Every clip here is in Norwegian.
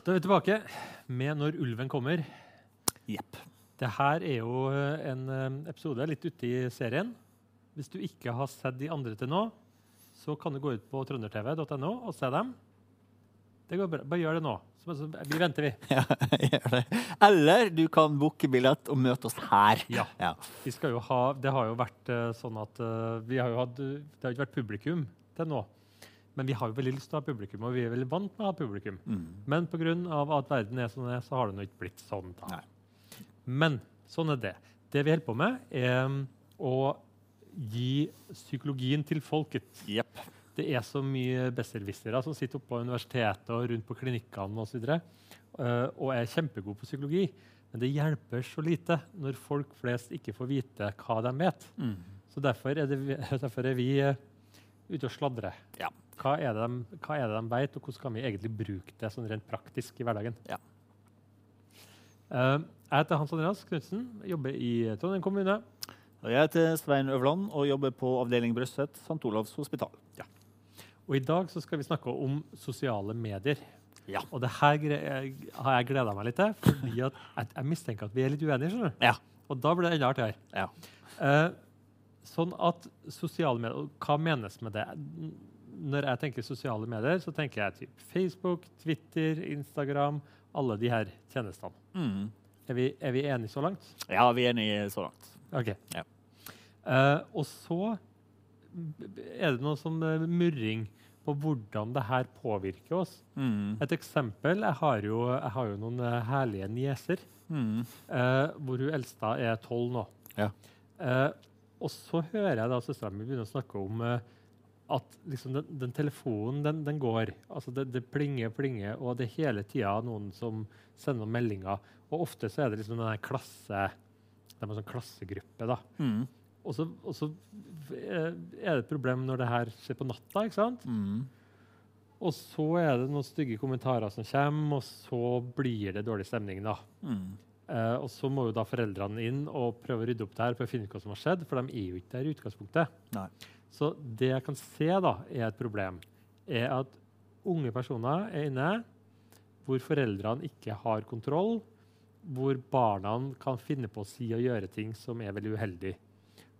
Da er vi tilbake med 'Når ulven kommer'. Jepp. Det her er jo en eh, episode litt ute i serien. Hvis du ikke har sett de andre til nå, så kan du gå ut på trøndertv.no og se dem. Det går bra. Bare gjør det nå. Så, vi venter, vi. Ja, gjør det. Eller du kan booke billett og møte oss her. Ja. Ja. Vi skal jo ha, det har jo vært eh, sånn at eh, vi har jo hatt, Det har ikke vært publikum til nå. Men vi har jo veldig lyst til å ha publikum, og vi er veldig vant med å ha publikum. Mm. Men pga. at verden er som den er, så har det nå ikke blitt sånn. da. Nei. Men sånn er det. Det vi holder på med, er å gi psykologien til folket. Yep. Det er så mye besserwissere som sitter oppe på universitetet og rundt på klinikkene osv. Uh, og er kjempegode på psykologi. Men det hjelper så lite når folk flest ikke får vite hva de vet. Mm. Så derfor er, det, derfor er vi ute og sladrer. Ja. Hva er, det de, hva er det de vet, og hvordan kan vi egentlig bruke det sånn rent praktisk i hverdagen? Ja. Uh, jeg heter Hans Andreas Knutsen, jobber i Trondheim kommune. Og jeg heter Svein Øvland og jobber på avdeling Brøstet, St. Olavs hospital. Og i dag så skal vi snakke om sosiale medier. Ja. Og det her gre har jeg gleda meg litt til, fordi at jeg, jeg mistenker at vi er litt uenige. skjønner du? Ja. Og da blir det enda artigere. Ja. Uh, sånn at sosiale medier, Hva menes med det? Når jeg tenker sosiale medier, så tenker jeg typ Facebook, Twitter, Instagram, alle de her tjenestene. Mm. Er vi, er vi enige så langt? ja, vi er enige så langt. OK. Ja. Uh, og så er det noe sånn murring på hvordan det her påvirker oss. Mm. Et eksempel Jeg har jo, jeg har jo noen eh, herlige nieser, Mm. uh, hvor hun eldste er tolv nå. Ja. Uh, og så hører jeg da søstera mi begynne å snakke om eh, at liksom den, den telefonen den, den går. Altså det, det plinger, plinger, og det er hele tida noen som sender noen meldinger. Og ofte så er det liksom den der klasse De har sånn klassegruppe. da. Mm. Og så, og så eh, er det et problem når det her skjer på natta. ikke sant? Mm. Og så er det noen stygge kommentarer som kommer, og så blir det dårlig stemning. da. Mm. Eh, og så må jo da foreldrene inn og prøve å rydde opp det her for å finne ut hva som har skjedd, for de er jo ikke der i utgangspunktet. Nei. Så det jeg kan se da, er et problem, er at unge personer er inne hvor foreldrene ikke har kontroll, hvor barna kan finne på å si og gjøre ting som er veldig uheldig.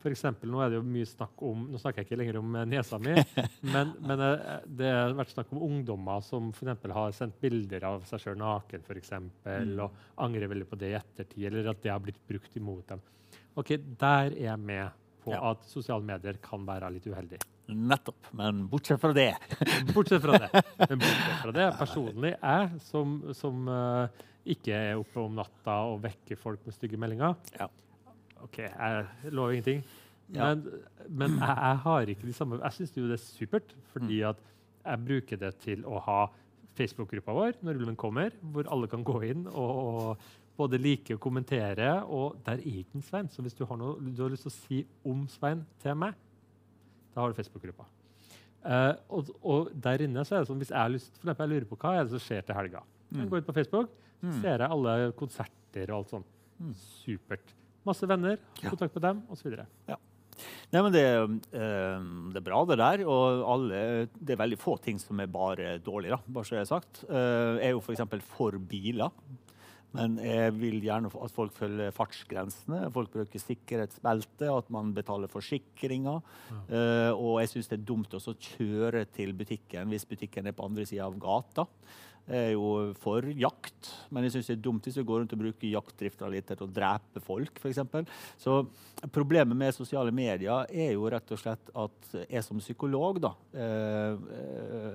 For eksempel, nå er det jo mye snakk om Nå snakker jeg ikke lenger om eh, nesa mi, men, men eh, det har vært snakk om ungdommer som for eksempel har sendt bilder av seg sjøl naken for eksempel, Mm. og angrer veldig på det i ettertid, eller at det har blitt brukt imot dem. Ok, Der er jeg med på Ja. at sosiale medier kan være litt uheldig. Nettopp. Men bortsett fra det Bortsett fra det. Men bortsett fra det, personlig jeg, som, som uh, ikke er oppe om natta og vekker folk med stygge meldinger Ja. OK, jeg lover ingenting. Ja. Men, men jeg, jeg har ikke de samme Jeg syns jo det er supert, fordi Mm. at jeg bruker det til å ha Facebook-gruppa vår når ulven kommer, hvor alle kan gå inn og, og både like og kommentere. Og der er ikke Svein, så hvis du har noe du har lyst til å si om Svein til meg, da har du Facebook-gruppa. Uh, og, og der inne så er det sånn, hvis jeg har lyst, for eksempel, jeg lurer på hva er det som skjer til helga. Jeg Mm. går ut på Facebook, Mm. ser jeg alle konserter og alt sånt. Mm. Supert. Masse venner, Ja. kontakt med dem osv. Nei, men det, øh, det er bra, det der. Og alle, det er veldig få ting som er bare dårlig, da, bare så jeg har sagt. Uh, er jo f.eks. for biler. Men jeg vil gjerne at folk følger fartsgrensene, folk bruker sikkerhetsbelte, at man betaler forsikringer. Eh, og jeg syns det er dumt også å kjøre til butikken hvis butikken er på andre sida av gata. Er jo for jakt, men jeg syns det er dumt hvis vi går rundt og bruker jaktdrifter til å drepe folk, f.eks. Så problemet med sosiale medier er jo rett og slett at jeg som psykolog da, eh,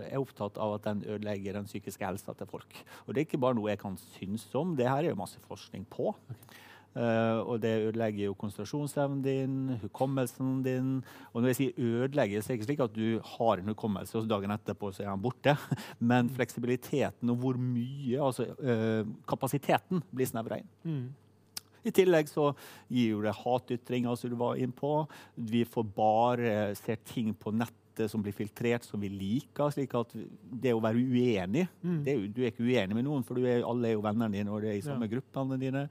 er opptatt av at den ødelegger den psykiske helsa til folk. Og det er ikke bare noe jeg kan synes om, det her er jo masse forskning på. Eh, og det ødelegger jo konsentrasjonsevnen din, hukommelsen din. Og når jeg sier ødelegger, så er det ikke slik at du har en hukommelse, og dagen etterpå så er han borte. Men fleksibiliteten og hvor mye, altså uh, kapasiteten, blir snevra inn. Mm. I tillegg så gir jo det hatytringer, som du var inne på. Vi får bare se ting på nettet som blir filtrert som vi liker. slik at det å være uenig Mm. det er jo, Du er ikke uenig med noen, for du er, alle er jo vennene dine, og det er i samme gruppene dine.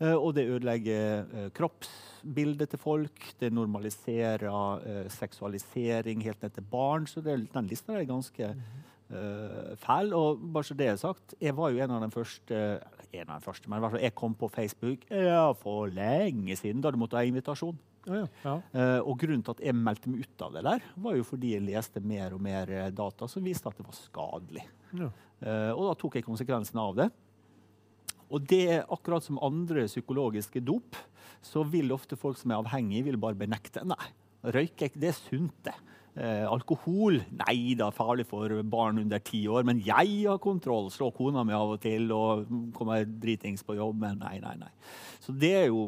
Eh, og det ødelegger uh, kroppsbildet til folk. Det normaliserer eh, seksualisering helt ned til barn. Så det, den lista er ganske uh, fæl. Og bare så det er sagt, jeg var jo en av de første en av de første, men i hvert fall jeg kom på Facebook ja, for lenge siden, da du måtte ha invitasjon. Ja, ja. Uh, og grunnen til at jeg meldte meg ut av det der, var jo fordi jeg leste mer og mer eh, data som viste at det var skadelig. Ja. Uh, og da tok jeg konsekvensen av det. Og det er akkurat som andre psykologiske dop, så vil ofte folk som er avhengige, vil bare benekte. Nei, røyke det er sunt, det. Eh, alkohol nei da, farlig for barn under ti år. Men jeg har kontroll. Slå kona mi av og til og kommer dritings på jobb. Men nei, nei, nei. Så det er jo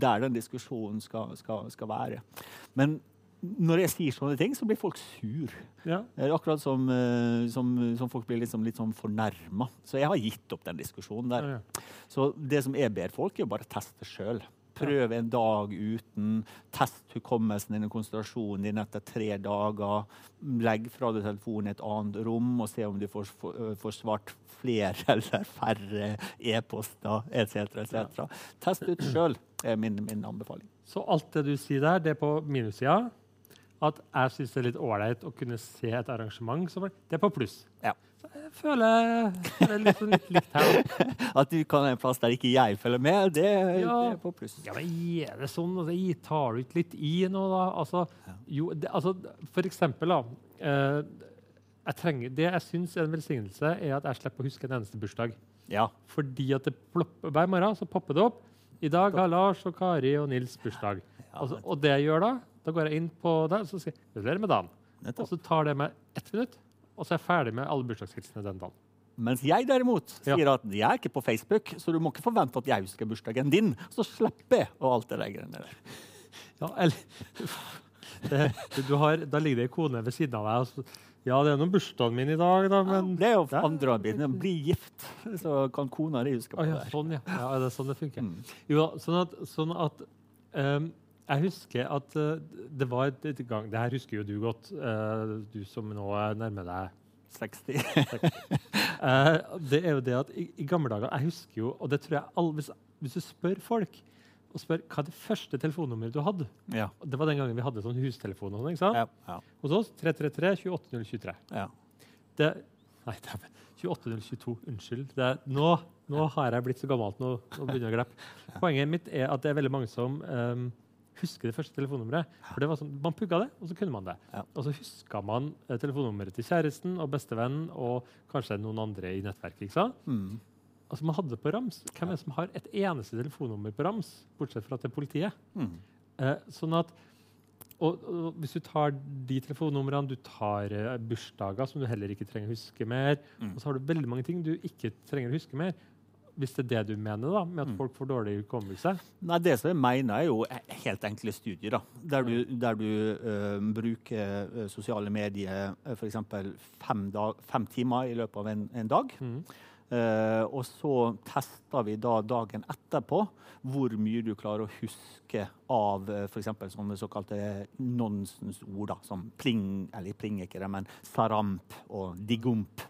der den diskusjonen skal, skal, skal være. Men når jeg sier sånne ting, så blir folk sur. Ja. Akkurat som, eh, som, som folk blir liksom litt sånn fornærma. Så jeg har gitt opp den diskusjonen der. Ja, Så det som jeg ber folk, er å bare teste sjøl. Prøv en dag uten. Test hukommelsen din og konsentrasjonen din etter tre dager. Legg fra deg telefonen i et annet rom og se om du får, får, får svart flere eller færre e-poster etc. etc. Test ut sjøl, er min, min anbefaling. Så alt det du sier der, det er på minussida. At jeg syns det er litt ålreit å kunne se et arrangement. som er- Det er på pluss. Ja. Så jeg føler det er litt, sånn litt likt her. At du kan en plass der ikke jeg følger med, det, Ja. det er på pluss. Ja, men er det sånn? Altså, jeg tar du ikke litt i nå, da? Altså, jo, det, altså, for eksempel, da. Eh, jeg trenger, det jeg syns er en velsignelse, er at jeg slipper å huske en eneste bursdag. Ja. Fordi at det plopper, hver morgen så popper det opp. I dag har Lars og Kari og Nils bursdag. Altså, og det jeg gjør da, da går jeg inn på det og så sier gratulerer med dagen. Og så tar det meg ett minutt, og så er jeg ferdig med alle bursdagshilsenene den dagen. Mens jeg derimot Ja. sier at jeg er ikke på Facebook, så du må ikke forvente at jeg husker bursdagen din. Så slipper jeg å alt det der greiene der. Ja, eller det, du har, Da ligger det ei kone ved siden av deg. Og så, ja, det er nå bursdagen min i dag, da, men Det er jo Ja. andre biten. Bli gift, så kan kona di huske på ah, ja, det. sånn, ja. ja. Det er sånn det funker. Mm. Jo, sånn at, sånn at ehm, Jeg husker at eh, det var et, et gang Det her husker jo du godt, eh, du som nå er nærmer deg 60. Eh, det er jo det at i, i gamle dager Jeg husker jo, og det tror jeg alle, hvis, hvis du spør folk og spør hva er det første telefonnummeret du hadde Ja. Det var den gangen vi hadde sånn hustelefon. og sånn? Ja. Ja. Hos oss 333 28023. ja. Det, nei, dæven. 28022. Unnskyld. Det, er- nå, nå har jeg blitt så gammel at nå, nå begynner jeg å glippe. Poenget mitt er at det er veldig mange som ehm, husker det første telefonnummeret. For det var sånn, Man pugga det, og så kunne man det. Ja. Og så huska man eh, telefonnummeret til kjæresten og bestevennen og kanskje noen andre i nettverket. ikke sant? Mm. Altså, Man hadde det på rams. Hvem er det som har et eneste telefonnummer på rams, bortsett fra til politiet? Mm. Eh, sånn at, og, og Hvis du tar de telefonnumrene, du tar eh, bursdager som du heller ikke trenger å huske mer, Mm. og så har du veldig mange ting du ikke trenger å huske mer. Hvis det er det du mener da, med at Mm. folk får dårlig hukommelse. Nei, Det som jeg mener, er jo helt enkle studier. da, Der du, der du eh, bruker sosiale medier f.eks. Fem, dag- fem timer i løpet av en, en dag. Mm. Uh, og så tester vi da dagen etterpå hvor mye du klarer å huske av uh, f.eks. sånne såkalte nonsensord, da, som pling, eller pling ikke det, men saramp og digump.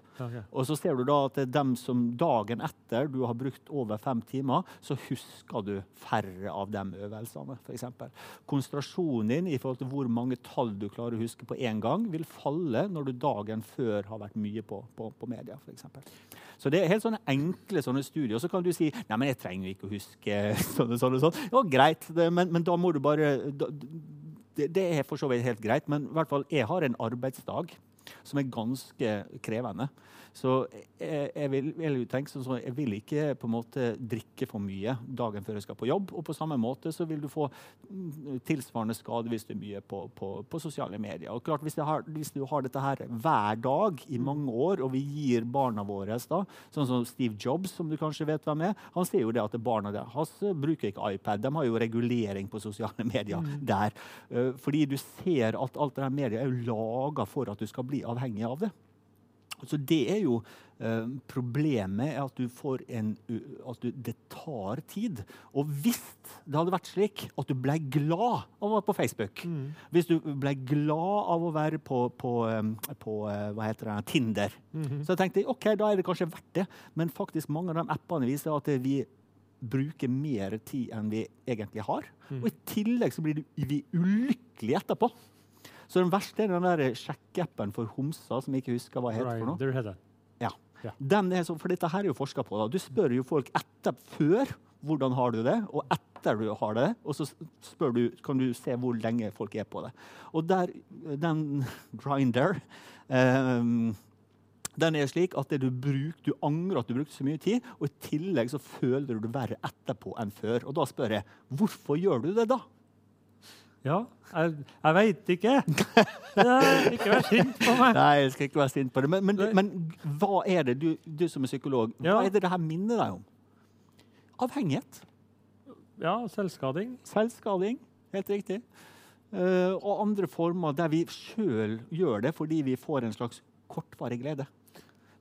Og så ser du da at det er dem som dagen etter du har brukt over fem timer, så husker du færre av de øvelsene. Eksempel. Konsentrasjonen din i forhold til hvor mange tall du klarer å huske på én gang, vil falle når du dagen før har vært mye på, på, på media. Eksempel. så det er helt sånne enkle sånne studier. Og så kan du si nei, men jeg trenger ikke å huske sånn sånn. og sånn. Ja, greit, det, men, men da må du bare da, det, det er for så vidt helt greit, men i hvert fall, jeg har en arbeidsdag som er ganske krevende. Så jeg, jeg, vil, jeg, tenke sånn, jeg vil ikke på en måte drikke for mye dagen før jeg skal på jobb. Og på samme måte så vil du få mm, tilsvarende skade hvis du er mye på, på, på sosiale medier. Og klart, hvis, har, hvis, du har dette her hver dag i mange år, og vi gir barna våre da, Sånn som Steve Jobs, som du kanskje vet hvem er. Han sier jo det at barna hans bruker ikke iPad. De har jo regulering på sosiale medier der. Uh, fordi du ser at alt det her media er laga for at du skal bli avhengig av det. Så det er jo eh, Problemet er at du får en at du, Det tar tid. Og hvis det hadde vært slik at du ble glad av å være på Facebook Mm. Hvis du ble glad av å være på, på, på eh, hva heter det, Tinder Mhm. Så jeg tenkte ok, da er det kanskje verdt det. Men faktisk mange av de appene viser at vi bruker mer tid enn vi egentlig har. Mm. Og i tillegg så blir vi ulykkelige etterpå. Så den verste er den der sjekkeappen for homser, som jeg ikke husker hva heter for noe. Ja. Ja. Den er så, for dette her er jo forska på. Da. Du spør jo folk etter før hvordan har du det, og etter du har det. Og så spør du, kan du se hvor lenge folk er på det. Og der, den grinder um, den er slik at det du, bruk, du angrer at du brukte så mye tid, og i tillegg så føler du det verre etterpå enn før. Og da spør jeg hvorfor gjør du det da? Ja, jeg, jeg veit ikke. Ikke vær sint på meg. Nei, jeg skal ikke være sint på det. Men, men, men hva er det, du, du som er psykolog, Ja. hva er det det her minner deg om? Avhengighet. Ja, selvskading. Selvskading. Helt riktig. Uh, og andre former der vi sjøl gjør det fordi vi får en slags kortvarig glede.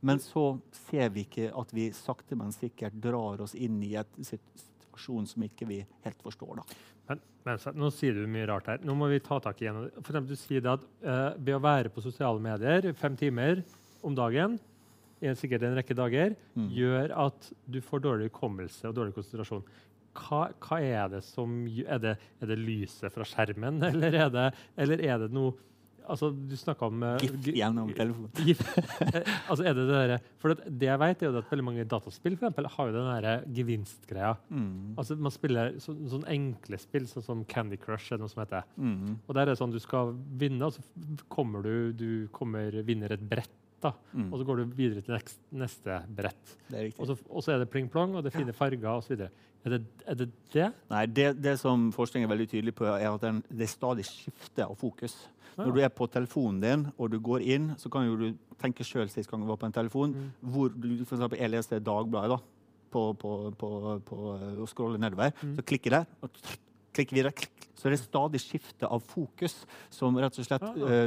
Men så ser vi ikke at vi sakte, men sikkert drar oss inn i et situasjon som ikke vi helt forstår. da. Men, men nå sier du mye rart her. Nå må vi ta tak i en. For eksempel, du sier at uh, ved å være på sosiale medier fem timer om dagen, sikkert en rekke dager, Mm. gjør at du får dårlig hukommelse og dårlig konsentrasjon. Hva, hva er det som er det, er det lyset fra skjermen, eller er det, eller er det noe Altså, du snakka om gift GIF gjennom telefonen. GIF. Eh, altså, er det det der, For det, det jeg vet, er jo at veldig mange dataspill for eksempel, har jo den der gevinstgreia. Mm. Altså, man spiller så, sånn enkle spill, sånn som Candy Crush. eller noe som heter. Mm. Og der er det sånn du skal vinne, og så kommer du, du kommer, vinner et brett. da, Mm. Og så går du videre til neste, brett. Og så, og så er det pling-plong, og det er fine farger osv. Er, det, er det det? Nei, det, det som forskning er veldig tydelig på, er at den, det stadig skifter av fokus. Ja. Når du er på telefonen din og du går inn, så kan jo du tenke sjøl sist gang du var på en telefon, Mm. hvor du for eksempel, Jeg leste Dagbladet da, på, på, på, på, og scroller nedover. Mm. Så klikker der, og klikker videre. Klikk. Så det er stadig skifte av fokus som rett og slett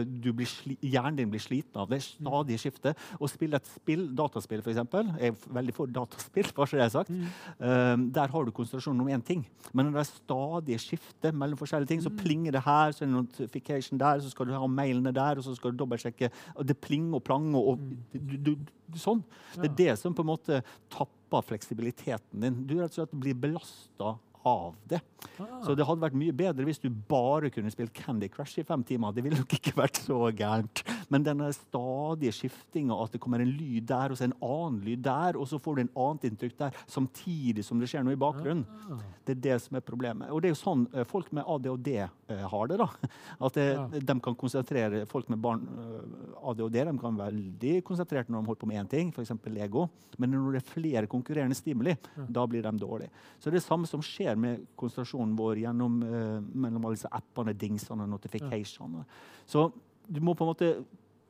du blir hjernen din blir sliten av. Det er stadig skifte. Å spille et spill, dataspill f.eks., jeg er veldig for dataspill, bare så det er sagt. Mm. Um, der har du konsentrasjonen om én ting. Men når det er stadig skifte mellom forskjellige ting, så Mm. plinger det her, så er det notification der, så skal du ha mailene der, og så skal du dobbeltsjekke. Det plinger og planger og du, du, du, sånn. Det er Mm. Det som på en måte tapper fleksibiliteten din. Du rett og slett blir belasta av det. Ah. Så det hadde vært mye bedre hvis du bare kunne spilt Candy Crush i fem timer. Det ville nok ikke vært så gærent. Men denne stadige skiftinga, at det kommer en lyd der, og så en annen lyd der, og så får du en annet inntrykk der, samtidig som det skjer noe i bakgrunnen. Ah. Det er det som er problemet. Og det er jo sånn eh, folk med ADHD eh, har det. da. At det, Ja. de kan konsentrere Folk med barn, eh, ADHD de kan være veldig konsentrerte når de holder på med én ting, f.eks. Lego. Men når det er flere konkurrerende stimuli, Ja. da blir de dårlige. Så det er det samme som skjer med konsentrasjonen vår gjennom eh, mellom alle disse appene, dingsene og notificationene. Så du må på en måte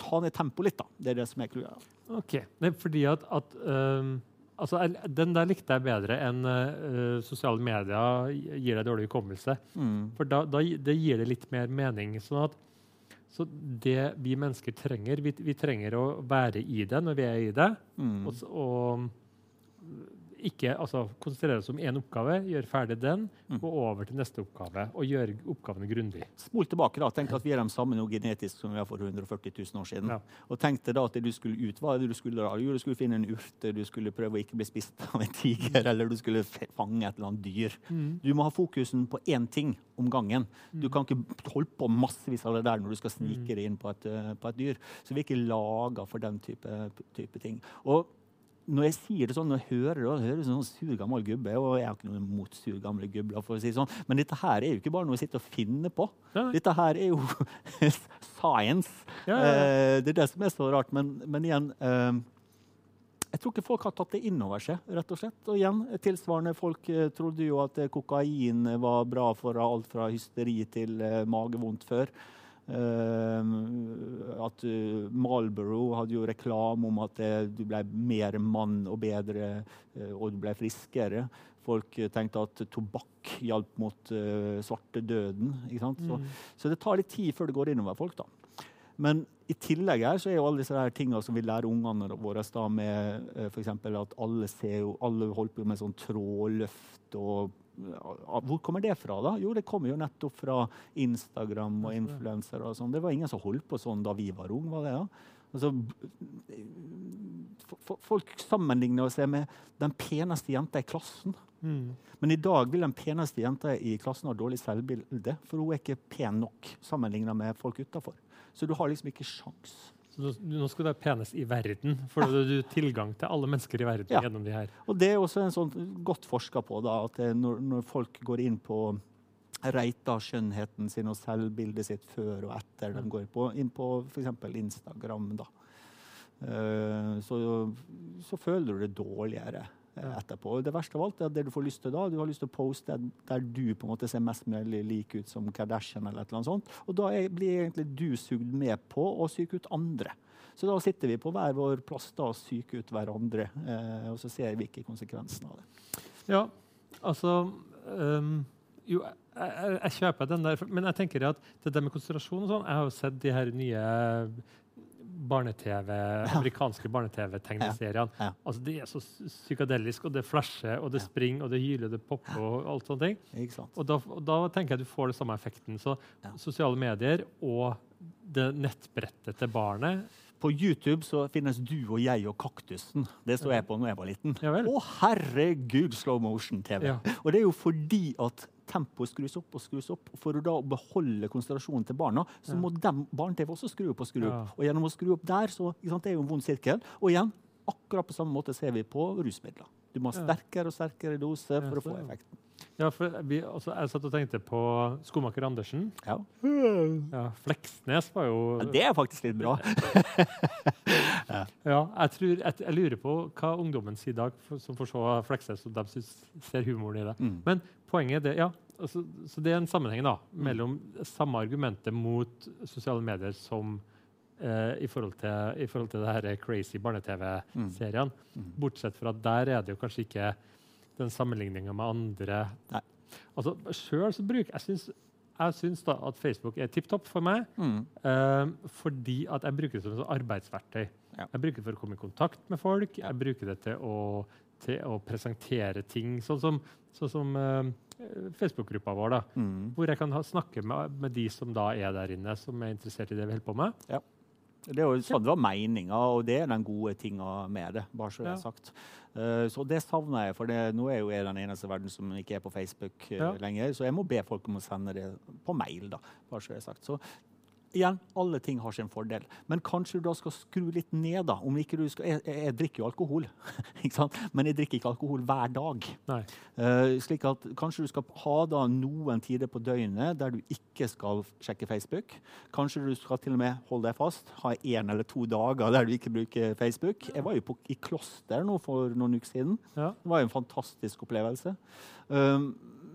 ta ned tempoet litt. da. Det er det som er clouet. OK. Er fordi at, at um, altså, Den der likte jeg bedre enn uh, sosiale medier gir deg dårlig hukommelse. Mm. For da, da det gir det litt mer mening. sånn at så det vi mennesker trenger Vi, vi trenger å være i det når vi er i det, Mm. og, og ikke altså, konsentrere oss om én oppgave, gjøre ferdig den, Mm. gå over til neste oppgave og gjøre oppgavene grundig. Spol tilbake. da, Tenk at vi er de samme nå genetisk som vi var for 140 000 år siden. Ja. Og tenk deg da at det du skulle ut, hva er det du skulle da? Jo, du skulle finne en urte, du skulle prøve å ikke bli spist av en tiger, eller du skulle fange et eller annet dyr. Du må ha fokusen på én ting om gangen. Du kan ikke holde på massevis av det der når du skal snike det inn på et, eh, på et dyr. Så vi er ikke laga for den type, type ting. Og når jeg sier det sånn, når jeg hører det, da høres det som en sur gammel gubbe. Og jeg har ikke noe imot sur gamle gubler, for å si det sånn. Men dette her er jo ikke bare noe jeg sitter og finner på. Nei. Dette her er jo science. Ja, ja, ja. Eh, det er det som er så rart. Men, men igjen eh, Jeg tror ikke folk har tatt det inn over seg, rett og slett. Og igjen, tilsvarende folk eh, trodde jo at kokain var bra for alt fra hysteri til magevondt før. Eh, at eh, Marlboro hadde jo reklame om at eh, du ble mer mann og bedre, og du ble friskere. Folk tenkte at tobakk hjalp mot uh, svartedøden. sant? Så, Mm. så det tar litt tid før det går innover folk. da. Men i tillegg her så er jo alle disse tingene som vi lærer ungene våre da med f.eks. for eksempel at alle ser jo, alle holder på med sånn trådløft og Hvor kommer det fra, da? Jo, det kommer jo nettopp fra Instagram og influensere og sånn. Det var ingen som holdt på sånn da vi var unge, var det? da? Altså, folk sammenligner seg med den peneste jenta i klassen. Mm. Men i dag vil den peneste jenta i klassen ha dårlig selvbilde, for hun er ikke pen nok sammenligna med folk utafor. Så du har liksom ikke sjans. Så nå skal du være penest i verden, for da har du tilgang til alle mennesker i verden. Ja. gjennom de her. Og Det er også en sånn godt forska på da, at når, når, folk går inn på Reita skjønnheten sin og selvbildet sitt før og etter de går på, inn på f.eks. Instagram, da, uh, så, så, føler du det dårligere etterpå. Det verste av alt er at det du får lyst til da. Du har lyst til å poste der du på en måte ser mest mulig lik ut som Kardashian. eller et eller annet sånt. Og da blir egentlig du sugd med på å psyke ut andre. Så da sitter vi på hver vår plass da og psyker ut hverandre, eh, og så ser vi ikke konsekvensen av det. Ja, altså um, Jo, jeg, jeg, jeg, kjøper den der, men jeg tenker at det der med konsentrasjon og sånn Jeg har jo sett de her nye barne-TV, amerikanske barne-TV-tegneseriene. Ja. Ja. Altså, det er så psykadelisk, og det flasher, og det springer, og det hyler, og det popper. og alt sånne ting. Og da, og da, tenker jeg du får det samme effekten. Så sosiale medier og det nettbrettet til barnet på YouTube så finnes du og jeg og kaktusen. Det så jeg på når jeg var liten. Ja Å, herregud, slow motion-TV! Ja. Og det er jo fordi at tempoet skrus opp og skrus opp. For å da beholde konsentrasjonen til barna, så må ja. barne-TV også skru opp og skru opp. Og gjennom å skru opp der, så sant, det er jo en vond sirkel. Og igjen, akkurat på samme måte ser vi på rusmidler. Du må ha sterkere og sterkere dose for å få effekten. Ja, for vi, altså, Jeg satt og tenkte på skomaker Andersen. Ja. ja Fleksnes var jo ja, Det er faktisk litt bra. ja. ja, jeg, tror, jeg, jeg, lurer på hva ungdommen sier i dag, for, som får se Fleksnes, og de synes, ser humoren i det. Mm. Men poenget er det, ja, altså, så det er en sammenheng da, mm. mellom samme argumentet mot sosiale medier som eh, i, forhold til, i, forhold til, det her crazy barne-TV-seriene. Mm. Mm. Bortsett fra at der er det jo kanskje ikke den sammenligninga med andre. Nei. Altså, selv så bruker jeg syns, jeg syns da at Facebook er tipp topp for meg. Mm. Uh, fordi at jeg bruker det som et arbeidsverktøy. Ja. Jeg bruker det for å komme i kontakt med folk. Jeg bruker det til å, til å presentere ting, sånn som, sånn som uh, Facebook-gruppa vår. da, mm. Hvor jeg kan ha, snakke med, med, de som da er der inne, som er interessert i det vi holder på med. Ja. Det er jo sånn det var meninga, og det er den gode tinga med det. bare så det er sagt. Uh, så det savner jeg, for det, nå er jo jeg den eneste verden som ikke er på Facebook uh, ja. lenger. Så jeg må be folk om å sende det på mail. da, bare så det er sagt. Så igjen, alle ting har sin fordel. Men kanskje du da skal skru litt ned. da, om ikke du skal, Jeg, jeg drikker jo alkohol, men jeg drikker ikke alkohol hver dag. Uh, slik at Kanskje du skal ha da noen tider på døgnet der du ikke skal sjekke Facebook. Kanskje du skal til og med holde deg fast, ha én eller to dager der du ikke bruker Facebook. Jeg var jo på, i kloster nå for noen uker siden. Ja. Det var jo en fantastisk opplevelse. Um,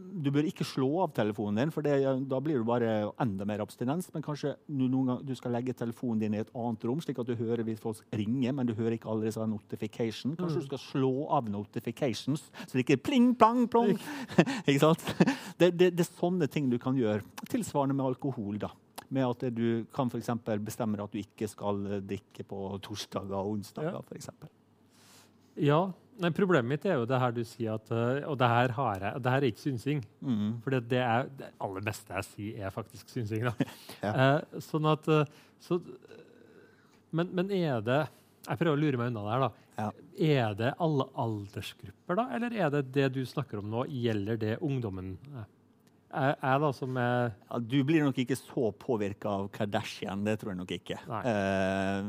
du bør ikke slå av telefonen din, for det, da blir du bare enda mer abstinens. Men kanskje du, noen gang, du skal legge telefonen din i et annet rom, slik at du hører hvis folk ringer, men du hører ikke alle disse notification. Kanskje mm. du skal slå av notifications, så det ikke pling, plang, plong. ikke sant? Det, det, det, er sånne ting du kan gjøre. Tilsvarende med alkohol. da med at du kan for bestemme at du ikke skal drikke på torsdager og onsdager. Ja. For eksempel. ja, Nei, Problemet mitt er jo det her du sier at uh, Og det her, har jeg, det her er ikke synsing. Mm. For det, er, det aller beste jeg sier, er faktisk synsing. ja. uh, sånn at uh, så, men, men, er det Jeg prøver å lure meg unna det her. da. Ja. Er det alle aldersgrupper, da? Eller er det det du snakker om nå, gjelder det ungdommen? Jeg, jeg da som er ja, Du blir nok ikke så påvirka av Kardashian, det tror jeg nok ikke. Eh,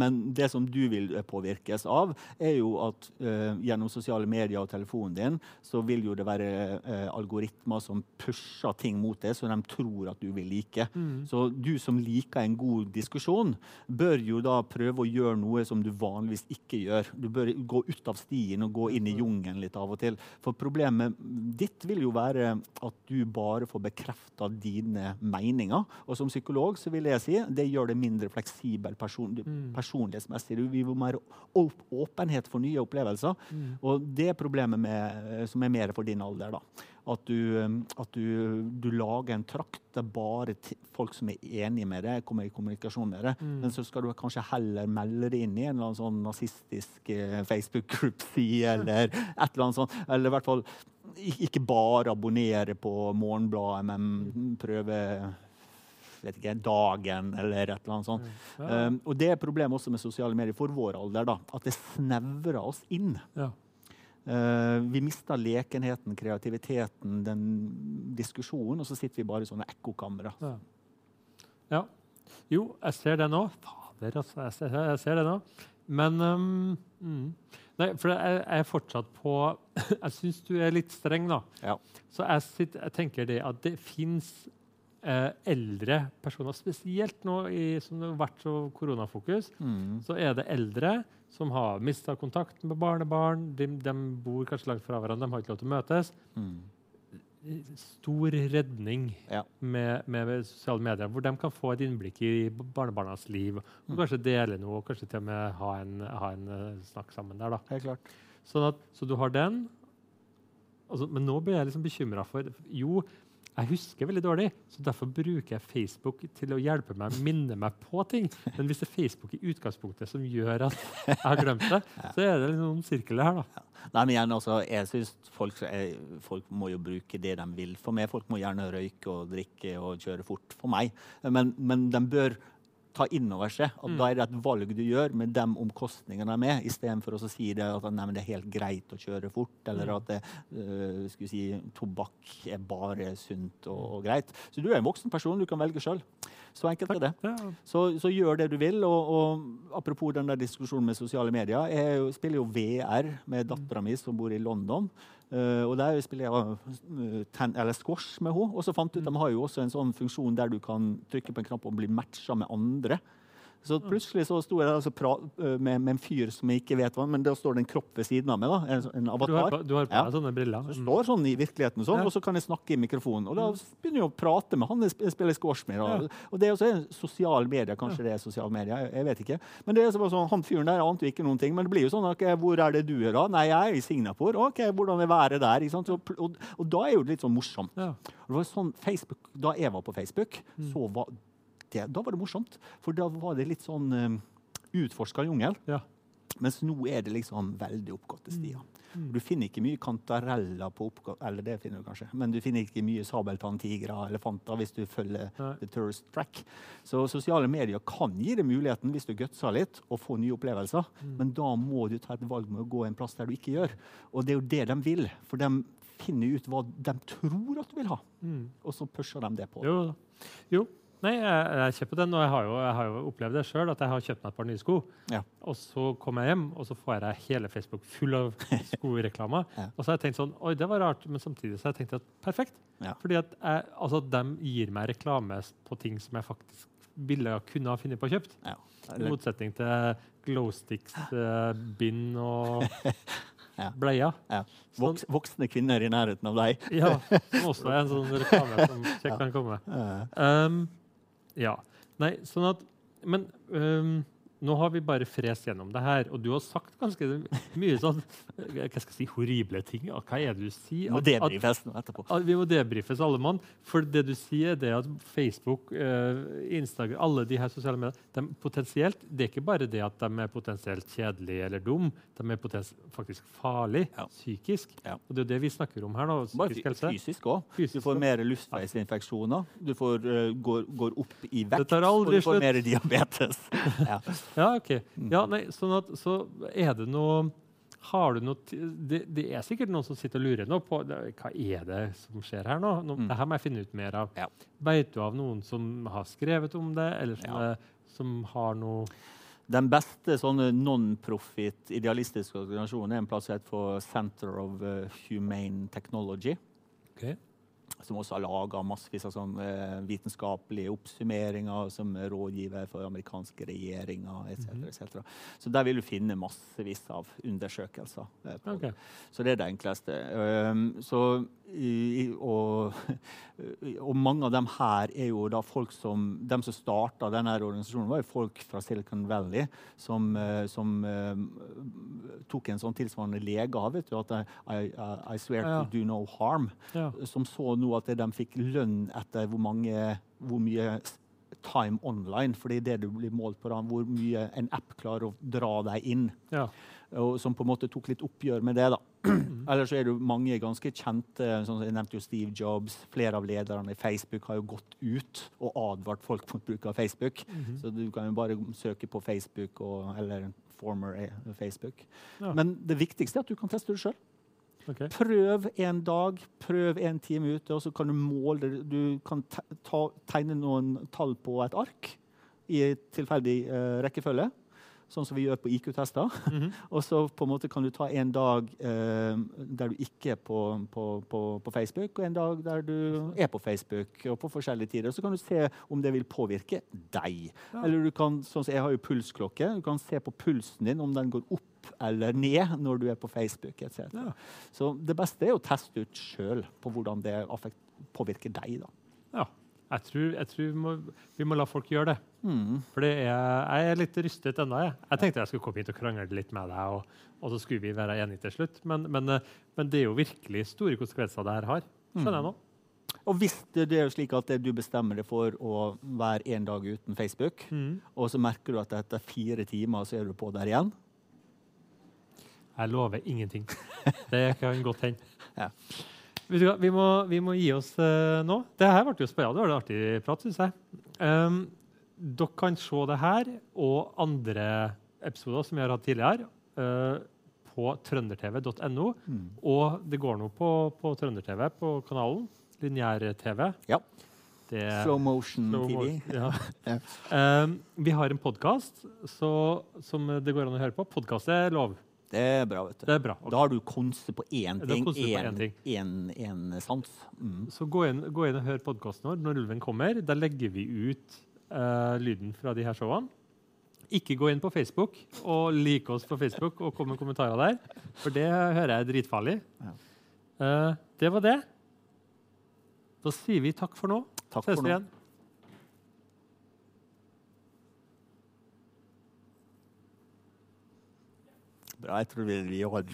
men det som du vil påvirkes av, er jo at eh, gjennom sosiale medier og telefonen din, så vil jo det være eh, algoritmer som pusher ting mot deg som de tror at du vil like. Mm. Så du som liker en god diskusjon, bør jo da prøve å gjøre noe som du vanligvis ikke gjør. Du bør gå ut av stien og gå inn i jungelen litt av og til. For problemet ditt vil jo være at du bare bare få bekrefta dine meninger. Og som psykolog så vil jeg si det gjør det mindre fleksibel person, mm. personlighetsmessig. Vi vil mer åpenhet for nye opplevelser. Mm. Og det er problemet med, som er mer for din alder. da. At du, at du, du lager en trakt der bare folk som er enige med deg, kommer i kommunikasjon med deg. Mm. Men så skal du kanskje heller melde det inn i en eller annen sånn nazistisk eh, Facebook-group-side eller et eller annet sånt. Eller i hvert fall ikke bare abonnere på Morgenbladet, men prøve vet ikke, Dagen eller et eller annet sånt. Ja. Um, og det er problemet også med sosiale medier for vår alder. da, At det snevrer oss inn. Ja. Uh, vi mister lekenheten, kreativiteten, den diskusjonen, og så sitter vi bare i sånne ekkokamre. Ja. ja. Jo, jeg ser det nå. Fader, altså. Jeg ser, jeg ser det nå. Men um, mm. Nei, for jeg, jeg er fortsatt på Jeg syns du er litt streng, da. Ja. Så jeg, sitter, jeg tenker det at det fins eh, eldre personer, spesielt nå i, som det har vært så koronafokus, Mm. så er det eldre som har mista kontakten med barnebarn. De, de bor kanskje langt fra hverandre, de har ikke lov til å møtes. Mm. Stor redning Ja. med, med sosiale medier, hvor de kan få et innblikk i barnebarnas liv. Og kanskje dele noe, og kanskje til og med ha en, ha en eh, snakk sammen der. da. Helt klart. Sånn at, så du har den. Altså, men nå blir jeg liksom bekymra for Jo, jeg husker veldig dårlig, så derfor bruker jeg Facebook til å hjelpe meg, minne meg på ting. Men hvis det er Facebook i utgangspunktet som gjør at jeg har glemt det, så er det noen sirkler her, da. Nei, men igjen, også, jeg synes folk, folk må jo bruke det de vil. For meg, folk må gjerne røyke og drikke og kjøre fort. For meg. Men, men de bør ta inn over seg at Mm. da er det et valg du gjør med de omkostningene de er istedenfor å si det at nei, det er helt greit å kjøre fort, eller Mm. at det, øh, si, tobakk er bare sunt og, og greit. Så du er en voksen person, du kan velge sjøl. Så enkelt er det. Så, så gjør det du vil. Og, og apropos den der diskusjonen med sosiale medier. Jeg er spiller jo VR med dattera mi som bor i London. Eh, og der spiller jeg eh, ten, eller squash med henne. Og så fant jeg ut at de har jo også en sånn funksjon der du kan trykke på en knapp og bli matcha med andre. Så plutselig så sto jeg der og så pra, eh, med, med en fyr som jeg ikke vet hva men da står det en kropp ved siden av meg. da, En, en Du har avatar. på, du har på Ja. sånne briller. Så står sånn i virkeligheten, sånn, Ja. og så kan jeg snakke i mikrofonen. Og da begynner jeg å prate med han jeg spiller squash med. Og, Ja. og det er også sosiale medier, kanskje det er sosiale medier, jeg, jeg vet ikke. Men det er så sånn, han fyren der ante ikke noen ting. Men det blir jo sånn okay, hvor er det du er da? Nei, jeg er i Singapore. Ok, hvordan er været der? Ikke sant? Og, og, og da er jo det litt sånn morsomt. Ja. Det var sånn Facebook, Da jeg var på Facebook, Mm. så var det, da var det morsomt. For da var det litt sånn um, utforska jungel. Ja. Mens nå er det liksom veldig oppgåtte stier. Mm. Du finner ikke mye kantareller på oppgåtte Eller det finner du kanskje. Men du finner ikke mye sabeltanntigre og elefanter hvis du følger Nei. the tourist track. Så sosiale medier kan gi deg muligheten, hvis du gutser litt, å få nye opplevelser. Mm. Men da må du ta et valg med å gå en plass der du ikke gjør. Og det er jo det de vil. For de finner ut hva de tror at du vil ha, Mm. og så pusher de det på. Jo. jo. Nei, jeg, jeg kjøper den, og jeg har jo, jeg har jo opplevd det sjøl, at jeg har kjøpt meg et par nye sko. Ja. Og så kommer jeg hjem, og så får jeg hele Facebook full av skoreklamer. Ja. Og så har jeg tenkt sånn Oi, det var rart. Men samtidig så har jeg tenkt at perfekt. Ja. Fordi at jeg, altså, de gir meg reklame på ting som jeg faktisk ville kunne ha funnet på å kjøpt. Ja. I motsetning til glowsticks, eh, bind og Ja. bleier. Ja. Sånn- Voks, voksne kvinner i nærheten av deg. Ja, som også er en sånn reklame som kjekt kan komme. Um, ja. Nei, sånn at Men um, nå har vi bare frest gjennom det her, og du har sagt ganske mye sånn hva skal jeg si, horrible ting. Hva er det du sier? Må At- debrifes nå etterpå. at- at vi må debrifes alle mann. For det du sier, er det at Facebook, eh, Instagram, alle de her sosiale mediene de potensielt, Det er ikke bare det at de er potensielt kjedelige eller dum, de er faktisk farlige Ja. psykisk. Ja. Og det er jo det vi snakker om her nå. Psykisk helse. fysisk òg. Du får mer luftveisinfeksjoner. Du får, uh, går, går opp i vekt. Det tar og du får slutt. mer diabetes. ja. Ja, ok. Ja, nei, sånn at, så er det noe har du noe, det, det er sikkert noen som sitter og lurer nå på hva er det som skjer her nå. nå Mm. Dette må jeg finne ut mer av. Ja. Vet du av noen som har skrevet om det, eller som, Ja. det, som har noe Den beste sånne non-profit idealistiske organisasjonen er en plass som heter for Center of eh, Humane Technology. Ok. Som også har laga massevis av sånn, eh, vitenskapelige oppsummeringer som er rådgiver for amerikanske regjeringer etc. et etc. Så der vil du finne massevis av undersøkelser. eh, på Ok. Så det er det enkleste. Så, og, og mange av dem her er jo da folk som De som starta denne organisasjonen, var jo folk fra Silicon Valley som, eh, som tok en sånn tilsvarende lege av. vet du, at I, I, I swear Ja. to do no harm. Ja. Som så nå at de fikk lønn etter hvor, mange, hvor mye time online. For det er det du blir målt på. da, Hvor mye en app klarer å dra deg inn. ja. og som på en måte tok litt oppgjør med det. da. Eller så er det mange ganske kjente sånn Jeg nevnte jo Steve Jobs. Flere av lederne i Facebook har jo gått ut og advart folk mot bruk av Facebook. Så du kan jo bare søke på Facebook og, eller former eh, Facebook. Ja. Men det viktigste er at du kan teste det sjøl. Ok. Prøv en dag, prøv en time ute, og så kan du måle. Du kan tegne noen tall på et ark i tilfeldig uh, rekkefølge, sånn som vi gjør på IQ-tester. Mhm. og så på en måte kan du ta en dag eh, der du ikke er på, på, på, på Facebook, og en dag der du er på Facebook, og på forskjellige tider. Så kan du se om det vil påvirke deg. Ja. Eller du kan, sånn som jeg har jo pulsklokke, du kan se på pulsen din om den går opp eller ned når du er på Facebook etc. Ja. Så det beste er å teste ut sjøl på hvordan det påvirker deg. da. ja. Jeg tror, jeg tror vi, må, vi må la folk gjøre det. Mm. For jeg er litt rystet ennå. Jeg. jeg tenkte jeg skulle komme hit og krangle litt med deg, og, og så skulle vi være enige til slutt. Men, men, eh, men det er jo virkelig store konsekvenser det her har. Skjønner jeg nå. Og hvis det det er jo slik at du bestemmer deg for å være en dag uten Facebook, Mm. og så merker du at etter fire timer så er du på der igjen Jeg lover ingenting. Det kan godt hende. Ja. Vet vi må, vi må gi oss uh, nå. Det her ble jo spennende. Det var en artig prat, syns jeg. Um, dere kan se det her og andre episoder som vi har hatt tidligere, uh, på trøndertv.no. Mm. Og det går nå på, på Trønder-TV på kanalen. Lineær-TV. Ja. Det Slow motion Slow TV. Motion, Ja. Ja. Um, vi har en podkast som det går an å høre på. Podkast er lov. Det er bra, vet du. Det er bra. Da har du konse på én ting. En én sans. Mm. Så gå inn, gå inn og hør podkasten vår når ulven kommer. Der legger vi ut uh, lyden fra de her showene. Ikke gå inn på Facebook og like oss på Facebook og kom med kommentarer der, for det hører jeg er dritfarlig. Eh, det var det. Da sier vi takk for nå. Takk Ses for nå. igjen. Bra, jeg tror vi, har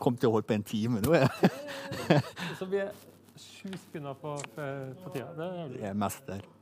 kommet til å holde på en time nå. Så vi er sju spinner på, på tida. Det er det er mest mester.